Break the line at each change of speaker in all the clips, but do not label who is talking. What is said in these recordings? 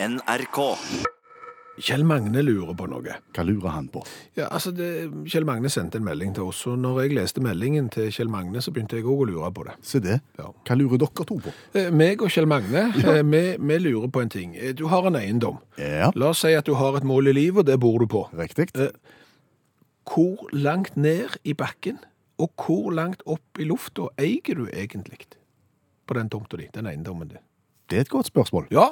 NRK.
Kjell Magne lurer på noe.
Hva lurer han på?
Ja, altså det, Kjell Magne sendte en melding til oss, og når jeg leste meldingen til Kjell Magne, så begynte jeg òg å lure på det.
Se det.
Ja.
Hva lurer dere to på?
Eh, meg og Kjell Magne, eh, vi, vi lurer på en ting. Eh, Du har en eiendom.
Ja,
La oss si at du har et mål i livet, og det bor du på.
riktig.
Eh, Hvor langt ned i bakken, og hvor langt opp i lufta eier du egentlig på den tomta di, den eiendommen din?
Det er et godt spørsmål.
Ja,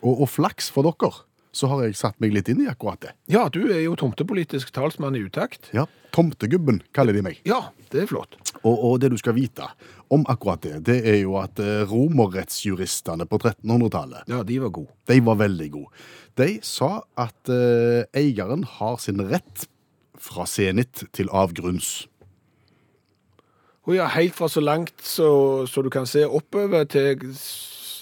Og, og flaks for dere, så har jeg satt meg litt inn i akkurat det.
ja, du er jo tomtepolitisk talsmann i utakt.
Ja, Tomtegubben kaller de meg.
Ja, det er flott.
Og, og det du skal vite om akkurat det, det er jo at eh, romerrettsjuristene på 1300-tallet,
Ja, de var gode.
de var veldig gode. De sa at eh, eieren har sin rett fra senit til avgrunns.
Å ja, helt fra så langt så, så du kan se oppover til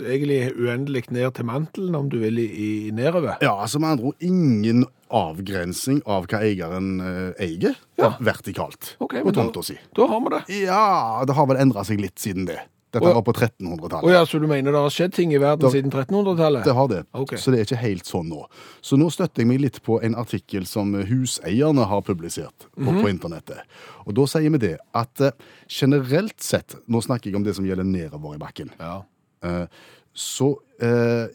egentlig uendelig ned til mantelen, om du vil, i, i nedover.
Ja, altså med andre ord ingen avgrensing av hva eieren eh, eier,
Ja.
vertikalt
Ok,
på
men
tomta si.
Da har vi det.
Ja, det har vel endra seg litt siden det. Dette
Å, ja.
var på 1300-tallet.
Å ja, så du mener det har skjedd ting i verden
Da-
siden 1300-tallet?
Det har det,
Ok.
så det er ikke helt sånn nå. Så nå støtter jeg meg litt på en artikkel som huseierne har publisert på,
Mhm.
på internettet. Og da sier vi det at eh, generelt sett, nå snakker jeg om det som gjelder nedover i bakken,
Ja.
eh, så eh,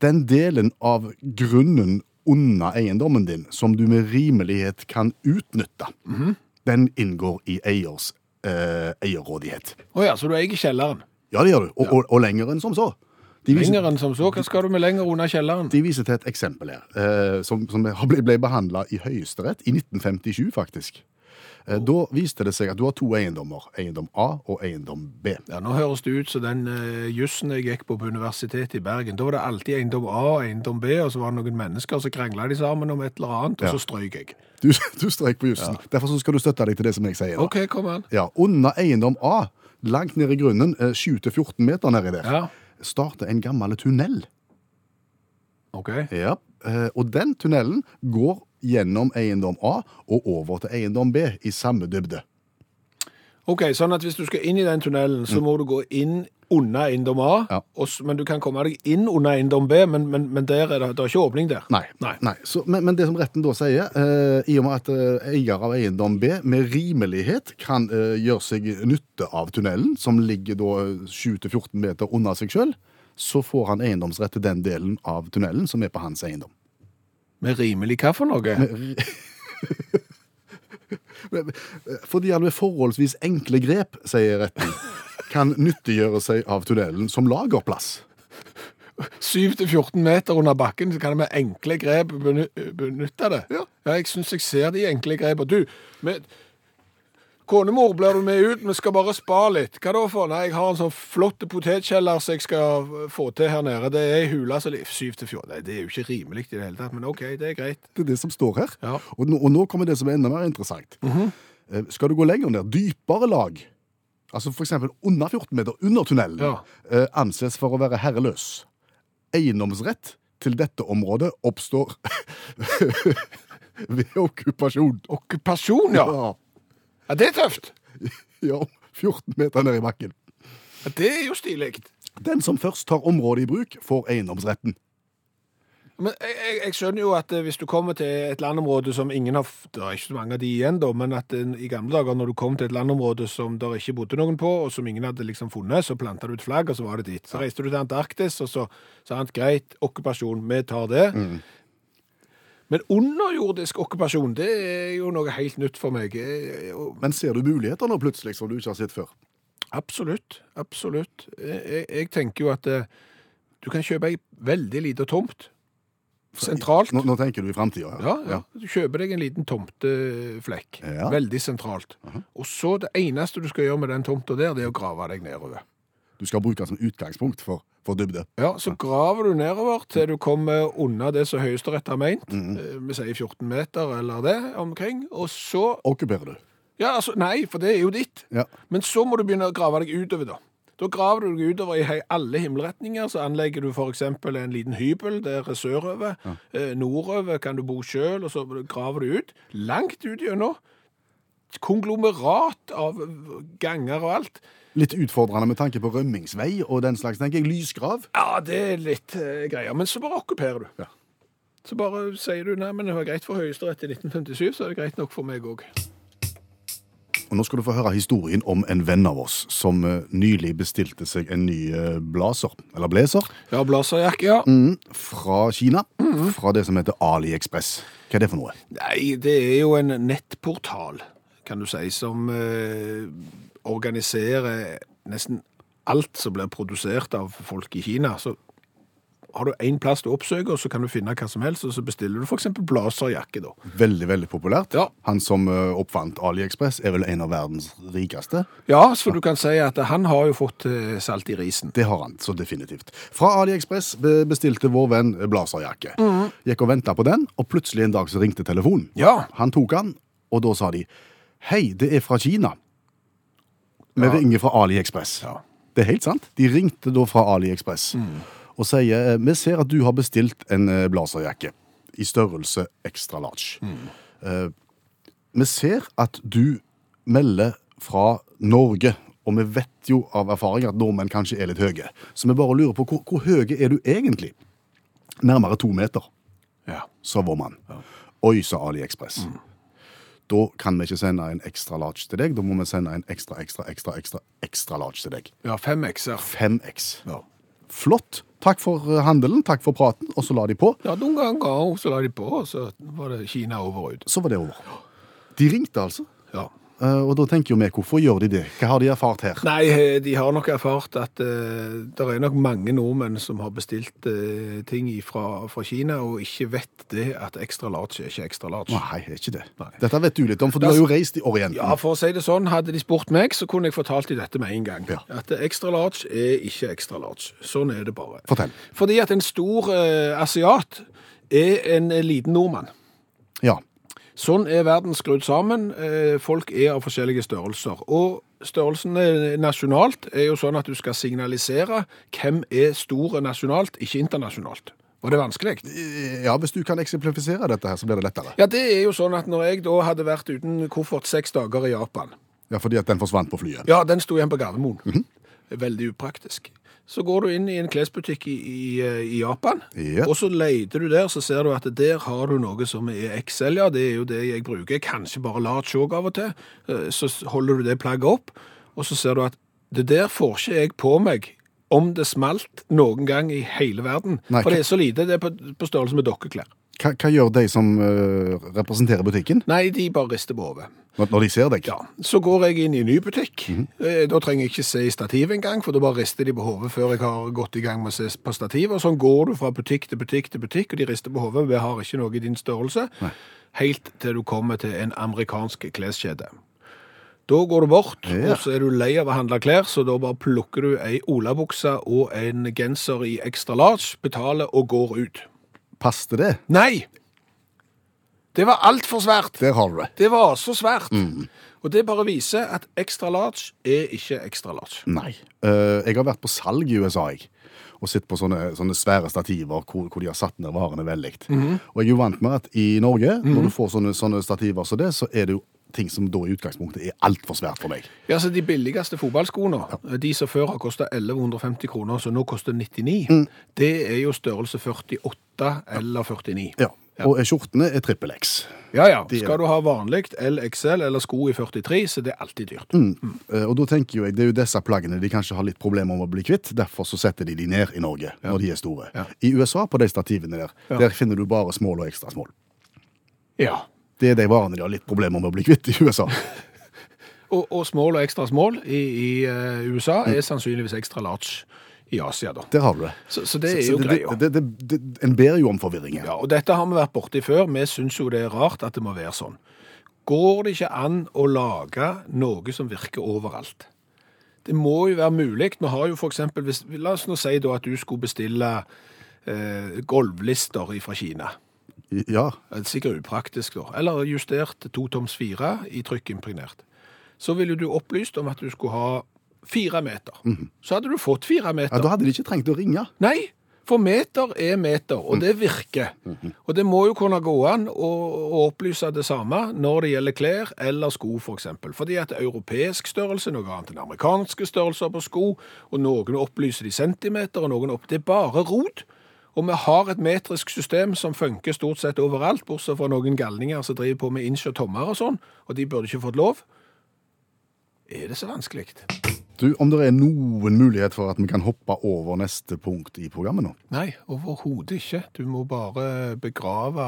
den delen av grunnen under eiendommen din som du med rimelighet kan utnytte,
Mhm.
den inngår i eiers eh, eierrådighet.
Å ja, så du eier kjelleren?
Ja, det gjør du. Og, og, og lenger enn som så. Viser-
Lenger enn som så? Hva skal du med lenger under kjelleren?
De viser til et eksempel her, eh, som, som ble, ble behandla i Høyesterett i 1957, faktisk. Eh, Da viste det seg at du har to eiendommer. Eiendom A og eiendom B.
Ja, Nå høres det ut som den uh, jussen jeg gikk på på Universitetet i Bergen. Da var det alltid eiendom A og eiendom B, og så var det noen mennesker, så krangla de sammen om et eller annet, og
Ja.
så strøyk jeg.
Du, du strøyk på jussen. Derfor så skal du støtte deg til det som jeg sier. da.
OK, kom an.
Ja, Under eiendom A, langt ned i grunnen, eh, 7-14 meter nedi der,
Ja.
starter en gammel tunnel.
OK.
Ja. eh, Og den tunnelen går gjennom eiendom A og over til eiendom B i samme dybde.
Ok, Sånn at hvis du skal inn i den tunnelen, så må du gå inn under eiendom A,
Ja.
og men du kan komme deg inn under eiendom B, men, men, men der er det, det er ikke åpning der.
Nei.
Nei.
nei. Så, men, men det som retten da sier, eh, i og med at eh, eier av eiendom B med rimelighet kan eh, gjøre seg nytte av tunnelen, som ligger da 7-14 meter unna seg sjøl, så får han eiendomsrett til den delen av tunnelen som er på hans eiendom.
Med rimelig hva for noe?
Fordi han med forholdsvis enkle grep, sier retten, kan nyttiggjøre seg av tunnelen som lagerplass.
7-14 meter under bakken, så kan jeg med enkle grep benytte det.
Ja.
jeg syns jeg ser de enkle grepene. Du, med, konemor, blir du med ut? Vi skal bare spa litt. Hva da for? Nei, jeg har en sånn flott potetkjeller som jeg skal få til her nede. Det er ei hule som er syv til fjorten. Nei, det er jo ikke rimelig i det hele tatt, men OK, det er greit.
Det er det som står her.
Ja.
Og, nå, og nå kommer det som er enda mer interessant. Eh, Skal du gå lenger ned, dypere lag, altså eksempel under 14 meter under tunnelen,
Ja.
eh, anses for å være herreløs. Eiendomsrett til dette området oppstår ved okkupasjon.
Okkupasjon, ja.
Ja,
ja. Det er tøft.
ja, 14 meter ned i bakken.
Ja, det er jo stilig.
Den som først tar området i bruk, får eiendomsretten.
Men jeg, jeg, jeg skjønner jo at eh, hvis du kommer til et landområde som ingen har f- Det er ikke så mange av de igjen, da, men at eh, i gamle dager når du kom til et landområde som der ikke bodde noen på, og som ingen hadde liksom funnet, så planta du et flagg, og så var det dit. Så reiste du til Antarktis, og så sa han greit, okkupasjon, vi tar det. Men underjordisk okkupasjon, det er jo noe helt nytt for meg. Eh,
Men ser du muligheter nå plutselig som du ikke har sett før?
Absolutt. Absolutt. Jeg, jeg, tenker jo at eh, du kan kjøpe ei veldig lita tomt sentralt.
Nå, nå tenker du i framtida?
Ja, ja. Du kjøper deg en liten tomteflekk.
Ja.
Veldig sentralt. Og så det eneste du skal gjøre med den tomta der, det er å grave deg nedover.
Du skal bruke som utgangspunkt for, for dybde.
Ja, Så graver du nedover til du kommer unna det som Høyesterett har meint. Eh, Vi sier 14 meter eller det omkring. Og så
Okkuperer du.
Ja, altså, nei, for det er jo ditt.
Ja.
Men så må du begynne å grave deg utover, da. Da graver du deg utover i alle himmelretninger. Så anlegger du f.eks. en liten hybel der er sørover. Eh, nordover kan du bo sjøl, og så graver du ut. Langt ut gjennom. Konglomerat av ganger og alt.
Litt utfordrende med tanke på rømmingsvei og den slags, tenker jeg. Lysgrav.
Ja, det er litt uh, greier. Men så bare okkuperer du.
Ja.
Så bare sier du nei, men det var greit for Høyesterett i 1957, så er det greit nok for meg òg.
Og Nå skal du få høre historien om en venn av oss som eh, nylig bestilte seg en ny eh, blazer, eller blazer,
Ja, blazerjakke, ja.
mm, fra Kina. Fra det som heter AliExpress. Hva er det for noe?
Nei, det er jo en nettportal, kan du si, som eh, organiserer nesten alt som blir produsert av folk i Kina. Så har du én plass du oppsøker, og så kan du finne hva som helst, og så bestiller du f.eks. blazerjakke, da.
Veldig, veldig populært.
Ja.
Han som eh, oppfant AliExpress, er vel en av verdens rikeste.
Ja, så du kan si at han har jo fått eh, salt i risen.
Det har han, så definitivt. Fra AliExpress bestilte vår venn blazerjakke. Gikk og venta på den, og plutselig en dag så ringte telefonen.
Ja.
Han tok den, og da sa de Hei, det er fra Kina. Vi ringer fra AliExpress.
Ja.
Det er helt sant. De ringte da fra AliExpress og sier eh, vi ser at du har bestilt en eh, blazerjakke i størrelse extra large. Eh, vi ser at du melder fra Norge, og vi vet jo av erfaring at nordmenn kanskje er litt høye. Så vi bare lurer på hvor, hvor høye er du egentlig? Nærmere to meter,
ja.
sa vår mann. Oi, sa AliExpress. Da kan vi ikke sende en ekstra large til deg, da må vi sende en ekstra, ekstra, ekstra, ekstra, ekstra large til deg.
Ja, 5X-er.
5X.
Ja.
Flott. Takk for eh, handelen, takk for praten, og så la de på.
ja, noen ganger så la de på, og så var det Kina over og ut.
Så var det over. De ringte altså.
Ja.
Eh, Og da tenker jo vi, hvorfor gjør de det? Hva har de erfart her?
Nei, eh, de har nok erfart at uh, det er nok mange nordmenn som har bestilt uh, ting fra, fra Kina, og ikke vet det at ekstra large er ikke ekstra large.
Nei, er ikke det.
Nei.
Dette vet du litt om, for du har jo reist i Orienten.
Ja, for å si det sånn, hadde de spurt meg, så kunne jeg fortalt de dette med en gang.
Ja.
At ekstra large er ikke ekstra large. Sånn er det bare.
Fortell.
Fordi at en stor uh, asiat er en eh, liten nordmann.
Ja.
Sånn er verden skrudd sammen. Eh, Folk er av forskjellige størrelser. Og størrelsen nasjonalt er jo sånn at du skal signalisere hvem er store nasjonalt, ikke internasjonalt. Var det vanskelig?
Ja, hvis du kan eksemplifisere dette her, så blir det lettere.
Ja, det er jo sånn at når jeg da hadde vært uten koffert seks dager i Japan,
Ja, fordi at den forsvant på flyet.
ja, den sto igjen på Gardermoen. Veldig upraktisk. Så går du inn i en klesbutikk i, i, eh, i Japan,
Ja.
og så leter du der, så ser du at der har du noe som er XL, ja, det er jo det jeg bruker, kanskje bare large òg av og til. Eh, Så holder du det plagget opp, og så ser du at det der får ikke jeg på meg om det smalt noen gang i hele verden.
Nei,
For det er så lite, det er på, på størrelse med dokkeklær.
Hva, hva gjør de som uh, representerer butikken,
Nei, de bare rister på hodet.
når, når de ser deg?
Ja, så går jeg inn i en ny butikk. Eh, Da trenger jeg ikke se i stativ engang, for da bare rister de på hodet før jeg har gått i gang med å se på stativ. Og sånn går du fra butikk til butikk til butikk, og de rister på hodet. Vi har ikke noe i din størrelse. Helt til du kommer til en amerikansk kleskjede. Da går du bort,
Ja.
og så er du lei av å handle klær, så da bare plukker du ei olabukse og en genser i extra large, betaler og går ut.
Passte det?
Nei! Det var altfor svært.
Der har du det.
Det var så svært. Og det bare viser at extra large er ikke extra large.
Nei. Eh, jeg har vært på salg i USA, jeg. Og sett på sånne, sånne svære stativer hvor, hvor de har satt ned varene veldig. Og jeg er jo vant med at i Norge, når du får sånne, sånne stativer som det, så er det jo ting som da i utgangspunktet er altfor svært for meg.
Ja, så De billigste fotballskoene, de som før har kosta 1150 kroner, som nå koster 99, det er jo størrelse 48 eller 49.
Ja. Og skjortene er trippel X.
Ja, ja.
De
Skal du ha vanlig LXL eller sko i 43, så det er alltid dyrt.
Eh, Og da tenker jo jeg, det er jo disse plaggene de kanskje har litt problemer med å bli kvitt, derfor så setter de de ned i Norge når de er store.
Ja.
I USA, på de stativene der,
Ja.
der finner du bare small og ekstra small.
Ja.
Det er de varene de har litt problemer med å bli kvitt i USA.
Og, og small og ekstra small i, i uh, USA er sannsynligvis ekstra large i Asia, da.
Der har du det.
Så, så det er
Så
jo
det,
greia.
det, det, det, en ber jo om forvirring.
Ja, og dette har vi vært borti før. Vi syns jo det er rart at det må være sånn. Går det ikke an å lage noe som virker overalt? Det må jo være mulig. Vi har jo f.eks. La oss nå si da at du skulle bestille eh, gulvlister fra Kina.
Ja,
er Sikkert upraktisk, da. Eller justert to toms fire i trykkimpregnert. Så ville du opplyst om at du skulle ha fire meter. Så hadde du fått fire meter. ja.
Da hadde de ikke trengt å ringe.
Nei, For meter er meter, og det virker. Og det må jo kunne gå an å, å opplyse det samme når det gjelder klær eller sko, f.eks. For eksempel. Fordi at europeisk størrelse, noe annet enn amerikanske størrelser på sko, og noen opplyser de centimeter, og noen opp... Det er bare rot. Og vi har et metrisk system som funker stort sett overalt, bortsett fra noen galninger som driver på med inch og tommer og sånn, og de burde ikke fått lov. Er det så vanskelig?
Du, Om det er noen mulighet for at vi kan hoppe over neste punkt i programmet nå?
Nei, overhodet ikke. Du må bare begrave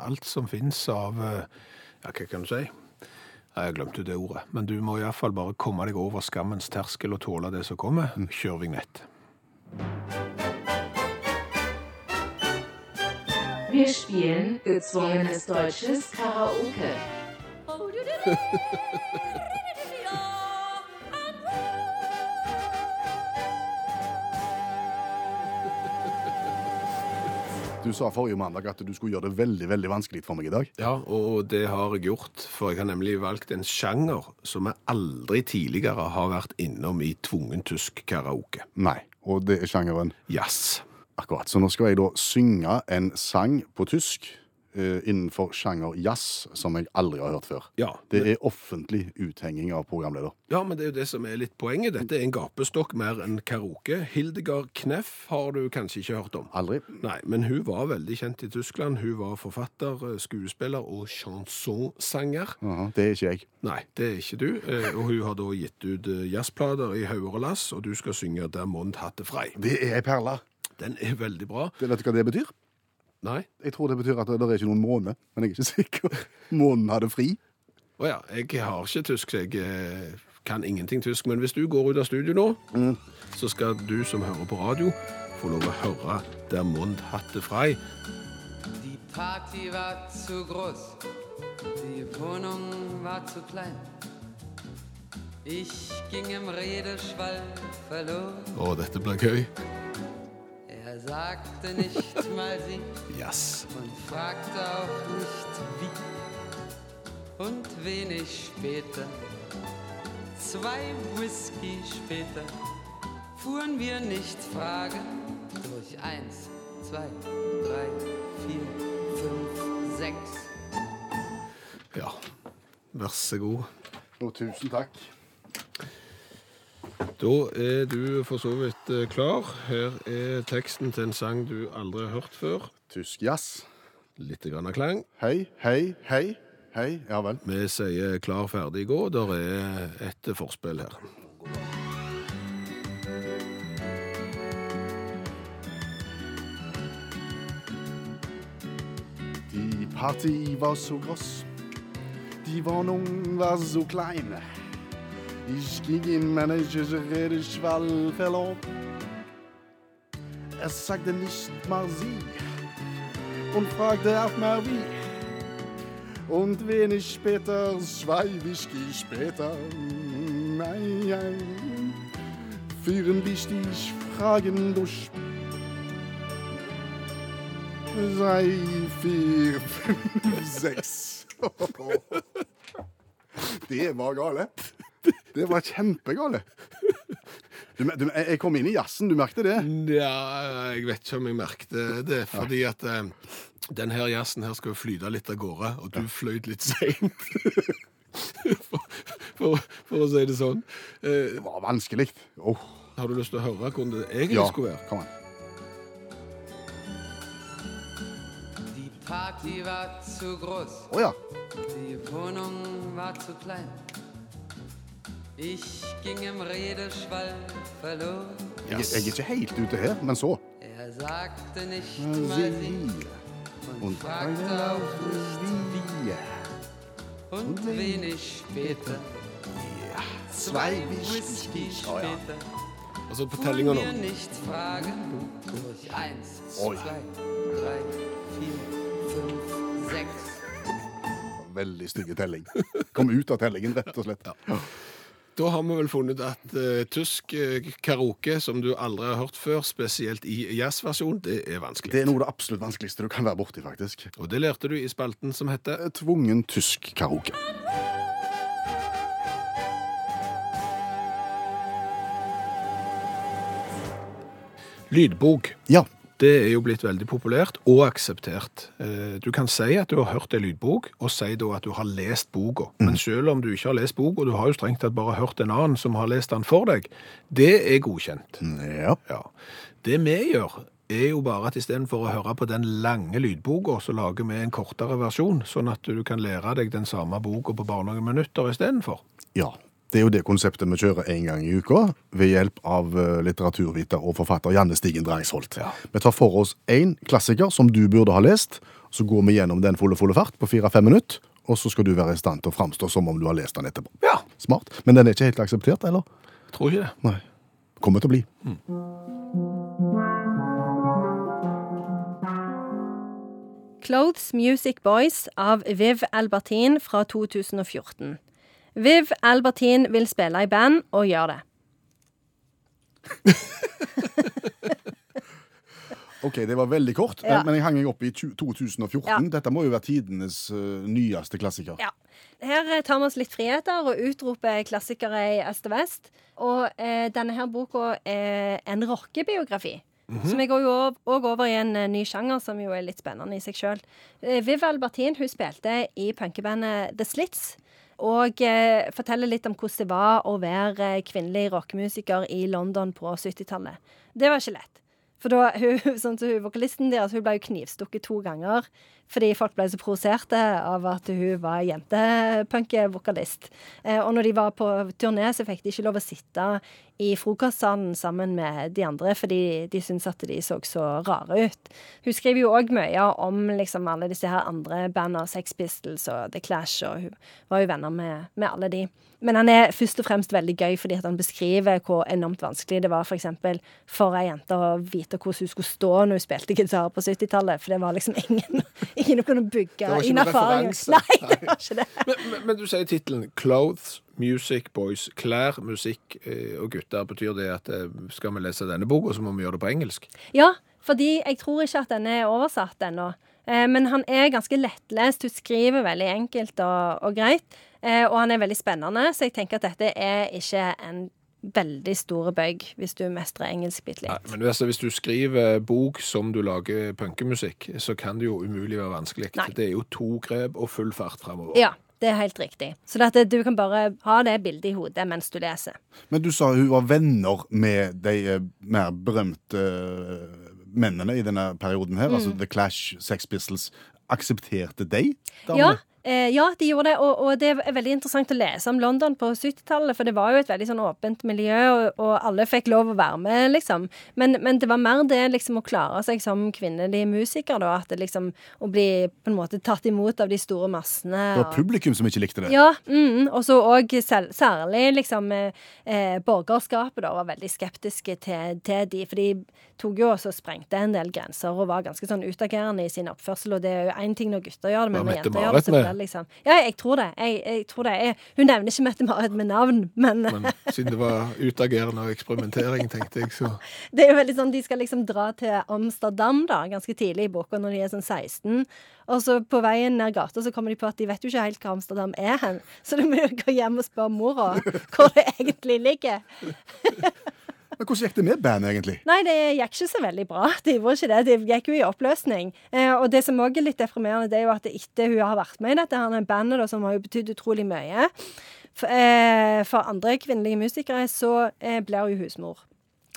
alt som finnes av eh, Ja, hva kan du si? Nei, Jeg glemte det ordet. Men du må iallfall bare komme deg over skammens terskel og tåle det som kommer. Kjør vignett.
Wir spielen gezwungenes deutsches Karaoke.
Du sa forrige mandag at du skulle gjøre det veldig veldig vanskelig for meg i dag.
Ja, og det har jeg gjort, for jeg har nemlig valgt en sjanger som jeg aldri tidligere har vært innom i tvungen tysk karaoke.
Nei, og det er sjangeren
Jazz.
Akkurat. Så nå skal jeg da synge en sang på tysk eh, innenfor sjanger jazz som jeg aldri har hørt før.
Ja,
Det er offentlig uthenging av programleder.
Ja, men det er jo det som er litt poenget. Dette er en gapestokk mer enn karaoke. Hildegard Kneff har du kanskje ikke hørt om.
Aldri.
Nei, men hun var veldig kjent i Tyskland. Hun var forfatter, eh, skuespiller og chansonsanger.
Aha, det er ikke jeg.
Nei, det er ikke du. Eh, Og hun har da gitt ut eh, jazzplater i hauger og lass, og du skal synge Der Mond hatte frei.
Det er ei perle.
Den er veldig bra.
Det- Vet du hva det betyr?
Nei?
Jeg tror det betyr at det er ikke noen måne, men jeg er ikke sikker. Månen hadde fri.
Å ja, jeg har ikke tysk, så jeg eh, kan ingenting tysk. Men hvis du går ut av studio nå, så skal du som hører på radio, få lov å høre Der Mond hatte frei.
Die Party war zu groß, die Wohnung war zu klein. Ich ging im Redeschwall verloren.
Å, dette blir gøy.
Er sagte nicht mal sie
Jazz.
und fragte auch nicht wie. Und wenig später, zwei Whisky später, fuhren wir nicht fragen durch eins, zwei, drei, vier, fünf, sechs.
Ja, vær så god.
Og tusen takk.
Da er du for så vidt eh, klar. Her er teksten til en sang du aldri har hørt før.
Tysk jazz.
Litt grann av klang.
Hei, hei, hei. Hei, ja vel.
Vi sier klar, ferdig, gå. Der er et forspill her.
Die Party så so De die Wohnung var så klein. Ich ging in meine Redeschwall verloren. Er sagte nicht mal sie und fragte auch mal wie. Und wenig später, zwei Whisky später, nein, nein, führen wichtig Fragen durch. Drei, vier, fem, seks. Det var gale. Det var kjempegale. Du, du, jeg kom inn i jazzen, du merkte det?
Ja, jeg vet ikke om jeg merkte det, fordi at eh, den her jazzen her skal jo flyte litt av gårde, og du fløyt litt seint. for, for, for å si det sånn. Eh,
Det var vanskelig. Oh.
har du lyst til å høre hvordan det egentlig
ja,
skulle være?
kom an.
Die Party war zu groß,
Å ja.
die Wohnung war zu klein. Ich ging im Redeschwall verloren.
Jeg, jeg er ikke helt ute her, men så.
Er sagte nicht mal sie und fragte auch nicht
wie.
Und wenig später, zwei Whisky
Oh
später,
also
fuhren
tellinga
wir
nå.
nicht fragen durch eins,
Oh ja.
zwei, drei, vier, fünf, seks.
Veldig stygge telling. Kom ut av tellingen, rett og slett.
Da har vi vel funnet at uh, tysk uh, karaoke, som du aldri har hørt før, spesielt i jazzversjon, det er vanskelig.
Det er noe av det absolutt vanskeligste du kan være borti, faktisk.
Og det lærte du i spalten som heter
Tvungen tysk karaoke.
Lydbok.
Ja,
det er jo blitt veldig populært og akseptert. Eh, Du kan si at du har hørt en lydbok, og si da at du har lest boka. Men selv om du ikke har lest boka, du har jo strengt tatt bare hørt en annen som har lest den for deg, det er godkjent.
Ja.
Ja. Det vi gjør, er jo bare at istedenfor å høre på den lange lydboka, så lager vi en kortere versjon, sånn at du kan lære deg den samme boka på bare noen minutter istedenfor.
ja. Det er jo det konseptet vi kjører en gang i uka, ved hjelp av eh, litteraturviter og forfatter Janne Stigen Drangsholt.
Ja.
Vi tar for oss én klassiker som du burde ha lest, så går vi gjennom den fulle fulle fart på fire-fem minutter, og så skal du være i stand til å framstå som om du har lest den etterpå.
Ja,
Smart. Men den er ikke helt akseptert, eller?
Jeg tror ikke det.
Nei. Kommer til å bli.
Clothes Music Boys av Viv Albertin fra 2014. Viv Albertin vil spille i band, og gjør det.
Ok, det var veldig kort,
Ja.
men jeg hang jeg opp i 2014.
Ja.
Dette må jo være tidenes uh, nyeste klassiker.
Ja. Her tar vi oss litt friheter og utroper klassikere i øst og vest. Og eh, denne her boka er en rockebiografi. Så vi går jo òg over i en eh, ny sjanger som jo er litt spennende i seg sjøl. Eh, Viv Albertin hun spilte i punkebandet The Slits. Og eh, forteller litt om hvordan det var å være eh, kvinnelig rockemusiker i London på 70-tallet. Det var ikke lett. For da, hun, sånn hun, vokalisten deres hun ble jo knivstukket to ganger fordi folk ble så provoserte av at hun var jentepunkevokalist. Eh, og når de var på turné, så fikk de ikke lov å sitte i frokostsalen sammen med de andre fordi de syntes at de så så rare ut. Hun skriver jo òg mye om liksom alle disse her andre bandene, Sex Pistols og The Clash, og hun var jo venner med, med alle de. Men han er først og fremst veldig gøy fordi han beskriver hvor enormt vanskelig det var for eksempel for ei jente å vite hvordan hun skulle stå når hun spilte gitar på 70-tallet. For det var liksom ingen, ingen å kunne bygge
ikke
erfaring. Nei, det var ikke det.
Men, men, men du sier tittelen 'Clothes, Music, Boys'. Klær, musikk eh, og gutter. Betyr det at eh, skal vi lese denne boka, så må vi gjøre det på engelsk?
Ja, fordi jeg tror ikke at denne er oversatt ennå. Eh, men han er ganske lettlest. Hun skriver veldig enkelt og, og greit. Og han er veldig spennende, så jeg tenker at dette er ikke en veldig store bøyg hvis du mestrer engelsk bitte
Nei, men altså, hvis du skriver bok som du lager punkemusikk, så kan det jo umulig være vanskelig.
Nei.
Det er jo to grep og full fart framover.
Ja, det er helt riktig. Så at du kan bare ha det bildet i hodet mens du leser.
Men du sa hun var venner med de eh, mer berømte eh, mennene i denne perioden her,
Mm.
altså The Clash, Sex Pistols. Aksepterte de? damene?
Ja, eh, ja, de gjorde det. Og, og det er veldig interessant å lese om London på 70-tallet, for det var jo et veldig sånn åpent miljø, og, og alle fikk lov å være med, liksom. Men, men det var mer det liksom å klare seg som kvinnelig musiker, da. At det liksom Å bli på en måte tatt imot av de store massene.
Det var
og-
publikum som ikke likte det.
ja, mm, og så òg særlig liksom eh, eh, borgerskapet da var veldig skeptiske til, til de, for de tok jo også og sprengte en del grenser og var ganske sånn utagerende i sin oppførsel, og det er jo én ting når gutter gjør det, men når jenter gjør det, så det liksom Ja, jeg tror det. Jeg, jeg tror det. Jeg, hun nevner ikke Mette-Marit med navn, men,
Men siden det var utagerende og eksperimentering, tenkte jeg, så
det er jo veldig sånn de skal liksom dra til Amsterdam da, ganske tidlig i boka, når de er sånn 16. Og så på veien ned gata så kommer de på at de vet jo ikke helt hva Amsterdam er hen. Så de må jo gå hjem og spørre mora hvor det egentlig ligger.
Men hvordan gikk det med bandet, egentlig?
Nei, det gikk ikke så veldig bra. Det gjorde ikke det. Det gikk jo i oppløsning. Eh, og det som òg er litt deprimerende, det er jo at etter hun har vært med i dette her bandet, da, som har jo betydd utrolig mye for, eh, for andre kvinnelige musikere, så eh, blir hun husmor.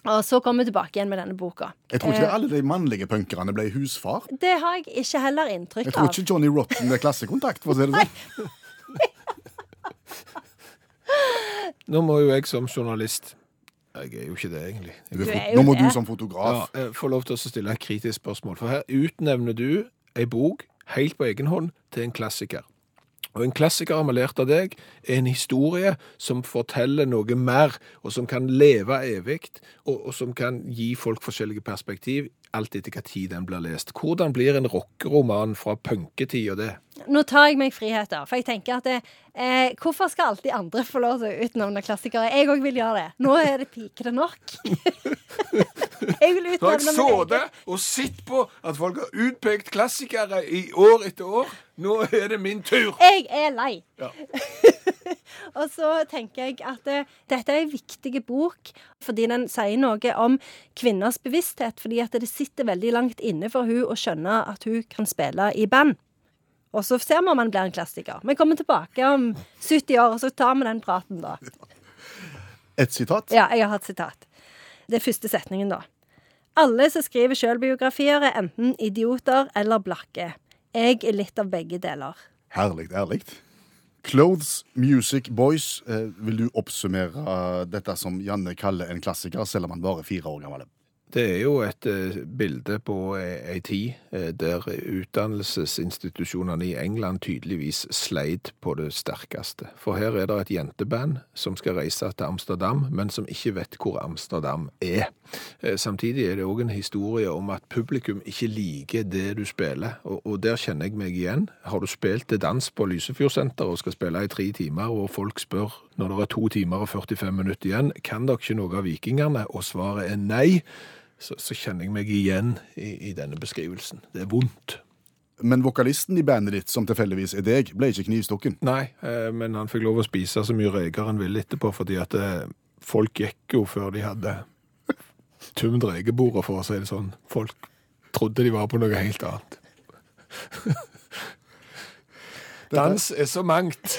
Og så kommer vi tilbake igjen med denne boka.
Jeg tror ikke
Eh,
alle de mannlige punkerne ble husfar.
det har jeg ikke heller inntrykk av.
Jeg tror ikke Johnny Rotten er klassekontakt, for å si det sånn.
Nå må jo jeg som journalist Jeg er jo ikke det, egentlig.
Du er
Du er jo
Nå må
det.
du som fotograf
Ja, jeg får lov til å stille et kritisk spørsmål. For her utnevner du ei bok helt på egen hånd til en klassiker. Og en klassiker har vi lært av deg, er en historie som forteller noe mer, og som kan leve evig, og, og som kan gi folk forskjellige perspektiv, alt etter hva tid den blir lest. Hvordan blir en rockeroman fra punketida det?
Nå tar jeg meg friheter, for jeg tenker at det, eh, hvorfor skal alltid andre få lov til å utnevne klassikere? Jeg òg vil gjøre det. Nå er det pikete nok. Jeg vil utnevne min egen.
og sett på at folk har utpekt klassikere i år etter år, nå er det min tur.
Jeg er lei.
Ja.
og så tenker jeg at det, dette er en viktig bok fordi den sier noe om kvinners bevissthet. Fordi at det sitter veldig langt inne for hun å skjønne at hun kan spille i band. Og så ser vi om han blir en klassiker. Vi kommer tilbake om 70 år, og så tar vi den praten da.
Et sitat.
Ja, jeg har hatt sitat. Det er første setningen, da. Alle som skriver sjølbiografier, er enten idioter eller blakke. Jeg er litt av begge deler.
Herlig, ærlig. Clothes Music Boys. Eh, vil du oppsummere dette som Janne kaller en klassiker, selv om han bare er fire år gammel?
Det er jo et eh, bilde på ei, tid eh, der utdannelsesinstitusjonene i England tydeligvis sleit på det sterkeste. For her er det et jenteband som skal reise til Amsterdam, men som ikke vet hvor Amsterdam er. Eh, Samtidig er det òg en historie om at publikum ikke liker det du spiller, og der kjenner jeg meg igjen. Har du spilt til dans på Lysefjordsenteret og skal spille i tre timer, og folk spør når det er to timer og 45 minutter igjen, kan dere ikke noe av vikingene? Og svaret er nei så, så kjenner jeg meg igjen i, i denne beskrivelsen. Det er vondt.
Men vokalisten i bandet ditt, som tilfeldigvis er deg, ble ikke knivstukken.
Nei, eh, men han fikk lov å spise så mye reker han ville etterpå, fordi at eh, folk gikk jo før de hadde tømt rekebordet, for å si det sånn. Folk trodde de var på noe helt annet. Dans er så mangt.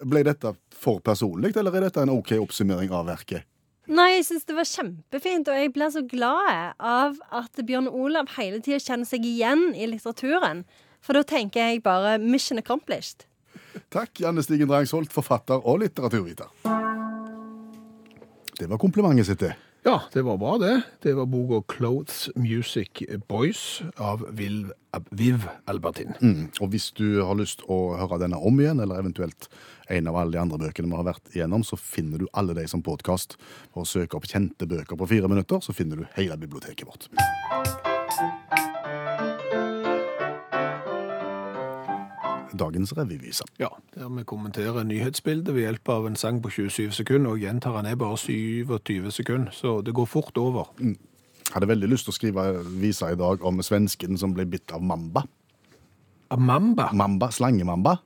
Ble dette for personlig, eller er dette en OK oppsummering av verket?
Nei, jeg syns det var kjempefint, og jeg blir så glad av at Bjørn Olav hele tida kjenner seg igjen i litteraturen. For da tenker jeg bare mission accomplished.
Takk, Janne Stigen Drangsholt, forfatter og litteraturviter. Det var komplimentet sitt, det.
Ja, det var bra det. Det var boka Clothes Music Boys av Viv, Viv Albertin.
Mm. Og hvis du har lyst å høre denne om igjen, eller eventuelt en av alle de andre bøkene vi har vært igjennom, så finner du alle de som podkast. Og søker opp kjente bøker på fire minutter, så finner du hele biblioteket vårt. Dagens revyvise.
Ja, der vi kommenterer nyhetsbildet ved hjelp av en sang på 27 sekunder, og gjentar han er bare 27 sekunder, så det går fort over.
Hadde veldig lyst til å skrive visa i dag om svensken som ble bitt av mamba.
Av
Mamba, Mamba, Slangemamba.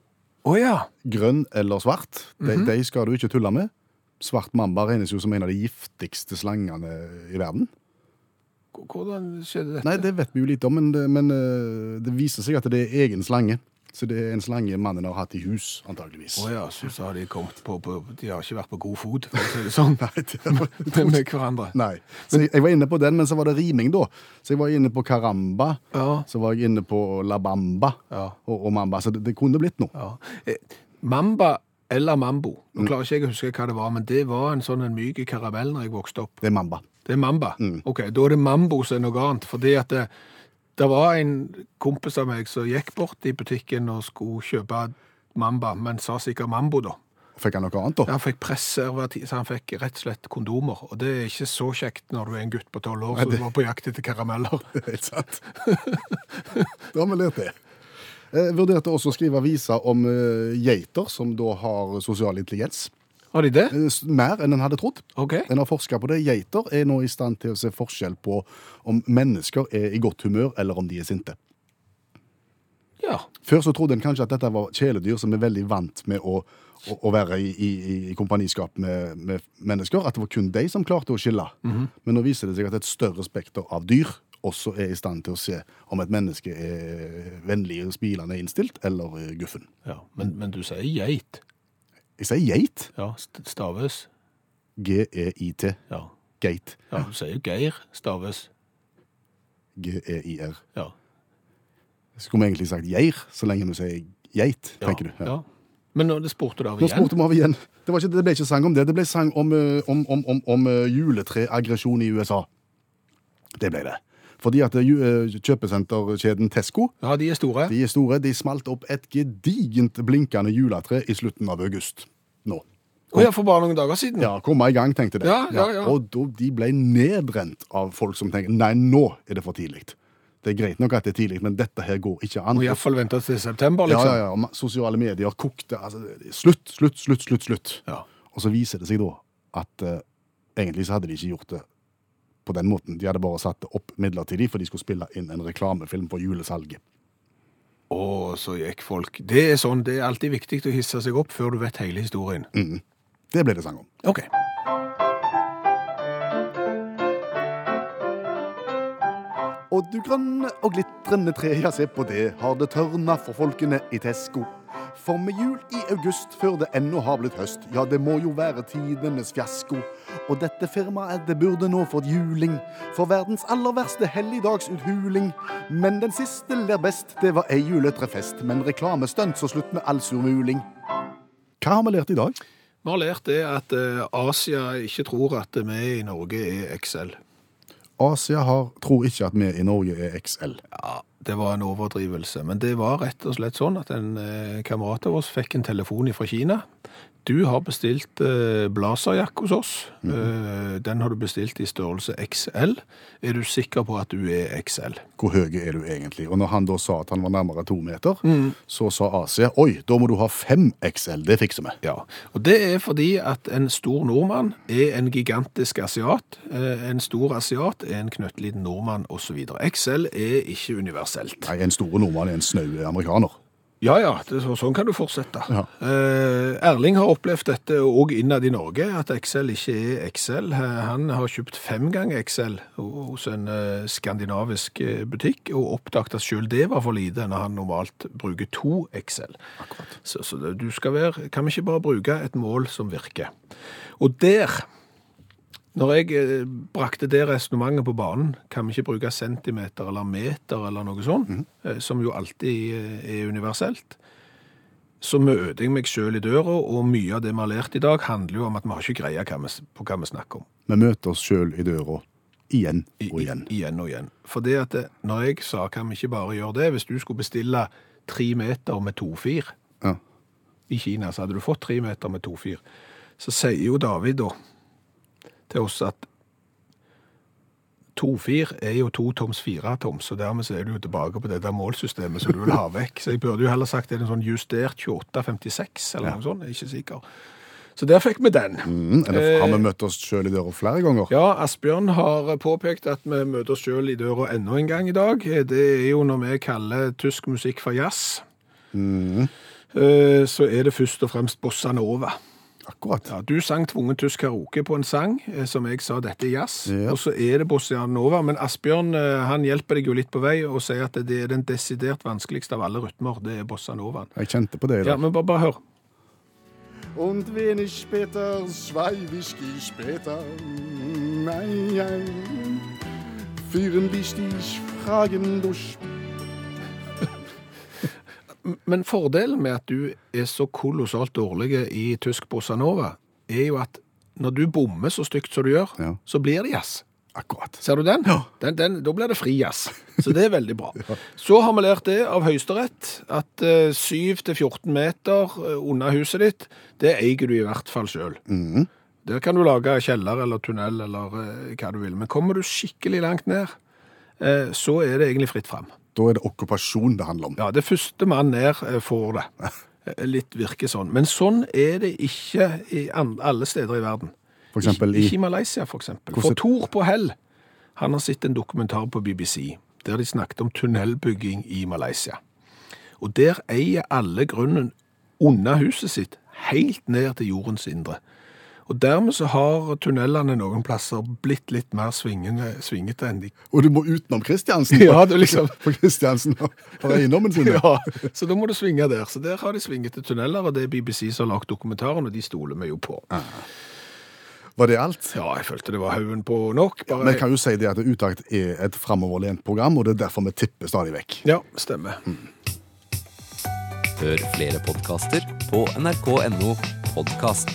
Oh, ja.
Grønn eller svart, de, de skal du ikke tulle med. Svart mamba regnes jo som en av de giftigste slangene i verden.
Hvordan skjedde dette?
Nei, det vet vi jo litt om, men det, men eh, det viser seg at det er egen slange. Så det er en slange mannen har hatt i hus, antageligvis.
Å ja, så, så har de kommet på, på De har ikke vært på god fot, for å si det sånn,
Nei, det var,
med, med hverandre.
nei. Så jeg, jeg var inne på den, men så var det riming, da. Så jeg var inne på karamba,
Ja.
så var jeg inne på la bamba
Ja.
og, og mamba. Så det, det kunne blitt noe.
Ja. Eh, Mamba eller Mambo. Nå klarer ikke jeg å huske hva det var, men det var en sånn en myk karamell når jeg vokste opp.
Det er mamba.
Det er Mamba. Ok, da er det Mambo som er noe annet. Fordi at det, det var en kompis av meg som gikk bort i butikken og skulle kjøpe Mamba, men sa sikkert Mambo, da.
Fikk han noe annet, da?
Han fikk preservativ, så han fikk rett og slett kondomer. Og det er ikke så kjekt når du er en gutt på tolv år
Nei,
som
det-
var på jakt etter karameller.
Er Helt sant. da har vi lært det. Jeg vurderte også å skrive aviser om eh, geiter, som da har sosial intelligens.
Har de det?
Eh, Mer enn en hadde trodd.
Ok.
En har forska på det. Geiter er nå i stand til å se forskjell på om mennesker er i godt humør, eller om de er sinte.
Ja.
Før så trodde en kanskje at dette var kjæledyr som er veldig vant med å, å, å være i, i, i kompaniskap med, med mennesker. At det var kun de som klarte å skille. Men nå viser det seg at et større spekter av dyr også er i stand til å se om et menneske er vennlig og spilende innstilt, eller eh, guffen.
ja. Men, men du sier geit.
Jeg sier geit.
Ja, st- staves.
G-e-i-t.
Ja.
Geit.
ja. Du sier jo Geir, staves.
G-e-i-r.
Ja.
Skulle vi egentlig sagt geir, så lenge vi sier geit,
Ja.
tenker du?
Ja. Men nå det spurte du av
Nå
igjen.
spurte vi av igjen. Det, var ikke, det ble ikke sang om det. Det ble sang om, eh, om, om, om, om eh, juletreaggresjon i USA. Det ble det. Fordi at eh, eh, kjøpesenterkjeden Tesco
Ja, de er store.
de er store, de smalt opp et gedigent blinkende juletre i slutten av august. Nå.
Å ja, for bare noen dager siden.
Ja, komme i gang, tenkte de.
Ja, ja, ja.
Og da, de ble nedrent av folk som tenker nei, nå er det for tidlig. Det er greit nok at det er tidlig, men dette her går ikke an.
Og iallfall vente til september, liksom.
ja, ja. ja. Sosiale medier kokte. Altså, slutt, slutt, slutt, slutt, slutt.
Ja.
Og så viser det seg da at uh, Egentlig så hadde de ikke gjort det på den måten. De hadde bare satt det opp midlertidig, for de skulle spille inn en reklamefilm for julesalget.
Å, så gikk folk. Det er sånn, det er alltid viktig å hisse seg opp før du vet hele historien.
Det ble det sang om.
Ok.
Og du grønne og glitrende tre, ja se på det, har det tørna for folkene i Tesco. For med jul i august før det ennå har blitt høst, ja det må jo være tidenes fiasko. Og dette firmaet det burde nå fått juling, for verdens aller verste helligdagsuthuling. Men den siste ler best, det var ei juletrefest, men reklamestunt så slutt med all surmuling. Hva har vi lært i dag?
Vi har lært det at eh, Asia ikke tror at vi i Norge er XL.
Asia har, tror ikke at vi i Norge er XL.
Ja, det var en overdrivelse. Men det var rett og slett sånn at en eh, kamerat av oss fikk en telefon fra Kina. Du har bestilt eh, blazerjakke hos oss. Eh, den har du bestilt i størrelse XL. Er du sikker på at du er XL?
Hvor høy er du egentlig? Og når han da sa at han var nærmere to meter, så sa Asia oi, da må du ha fem XL. Det fikser vi.
Ja, og det er fordi at en stor nordmann er en gigantisk asiat. Eh, En stor asiat er en knøttliten nordmann osv. XL er ikke universelt.
Nei, en stor nordmann er en snau amerikaner.
Ja, ja, det, så- sånn kan du fortsette.
Ja.
Eh, Erling har opplevd dette òg innad i Norge, at Excel ikke er Excel. Eh, Han har kjøpt fem ganger Excel hos en eh, skandinavisk eh, butikk, og oppdaget at selv det var for lite når han normalt bruker to XL. Så, så du skal være, kan vi ikke bare bruke et mål som virker? Og der, når jeg eh, brakte det resonnementet på banen, kan vi ikke bruke centimeter eller meter eller noe sånt, mm. som jo alltid eh, er universelt, så møter jeg meg selv i døra, og mye av det vi har lært i dag handler jo om at vi har ikke greie på hva vi snakker om.
Vi møter oss sjøl i døra igjen og igjen.
i- igjen og igjen. For det at når jeg sa kan vi ikke bare gjøre det, hvis du skulle bestille tre meter med to-fir
Ja.
i Kina, så hadde du fått tre meter med to-fir. Så sier jo David da til oss at to-fir er jo 2 toms 4 toms, og dermed så er du jo tilbake på det der målsystemet som du vil ha vekk. Så jeg burde jo heller sagt det er en sånn justert 2856 eller
Ja.
noe sånt, jeg er ikke sikker. Så der fikk vi den.
Mm, eller har vi møtt oss sjøl i døra flere ganger?
Ja, Asbjørn har påpekt at vi møter oss sjøl i døra enda en gang i dag. Det er jo når vi kaller tysk musikk for jazz.
Mm.
Eh, Så er det først og fremst bossa nova.
Akkurat.
Ja, du sang tvungen tysk karaoke på en sang, eh, som jeg sa dette er jazz.
Ja.
Og så er det bossa nova. Men Asbjørn eh, han hjelper deg jo litt på vei og sier at det er den desidert vanskeligste av alle rytmer. Det er bossa novaen.
Jeg kjente på det Da.
Ja, men bare, bare hør.
Und wenig später schweif ich später. Nein, nein. Führen dich die Fragen durch.
Men fordelen med at du er så kolossalt dårlig i tysk bossa nova, er jo at når du bommer så stygt som du gjør,
Ja.
så blir det jazz.
Akkurat.
Ser du den? den, den da blir det fri jazz. Så det er veldig bra. Så har vi lært det av Høyesterett, at eh, 7-14 meter eh, unna huset ditt, det eier du i hvert fall sjøl.
Mm.
Der kan du lage kjeller eller tunnel eller eh, hva du vil. Men kommer du skikkelig langt ned, eh, så er det egentlig fritt fram.
Da er det okkupasjon det handler om.
Ja, det første mann ned eh, får det. Eh, Litt virker sånn. Men sånn er det ikke i alle steder i verden.
For eksempel i
Ikke i Malaysia, for eksempel. For
Hvordan-
Tor på Hell, han har sett en dokumentar på BBC, der de snakket om tunnelbygging i Malaysia. Og der eier alle grunnen under huset sitt, helt ned til jordens indre. Og dermed så har tunnelene noen plasser blitt litt mer svingende, svingete enn de
Og du må utenom Kristiansen.
Ja, er liksom-
For Kristiansen har eiendommen sin.
Ja, så da må du svinge der. Så der har de svingete tunneler, og det er BBC som har lagt dokumentaren, og de stoler vi jo på.
Var det alt?
Ja, jeg følte det var haugen på nok. Bare...
Men jeg kan jo si det at Utakt er et framoverlent program, og det er derfor vi tipper stadig vekk.
Ja, stemmer.
Hør flere podkaster på nrk.no podkast.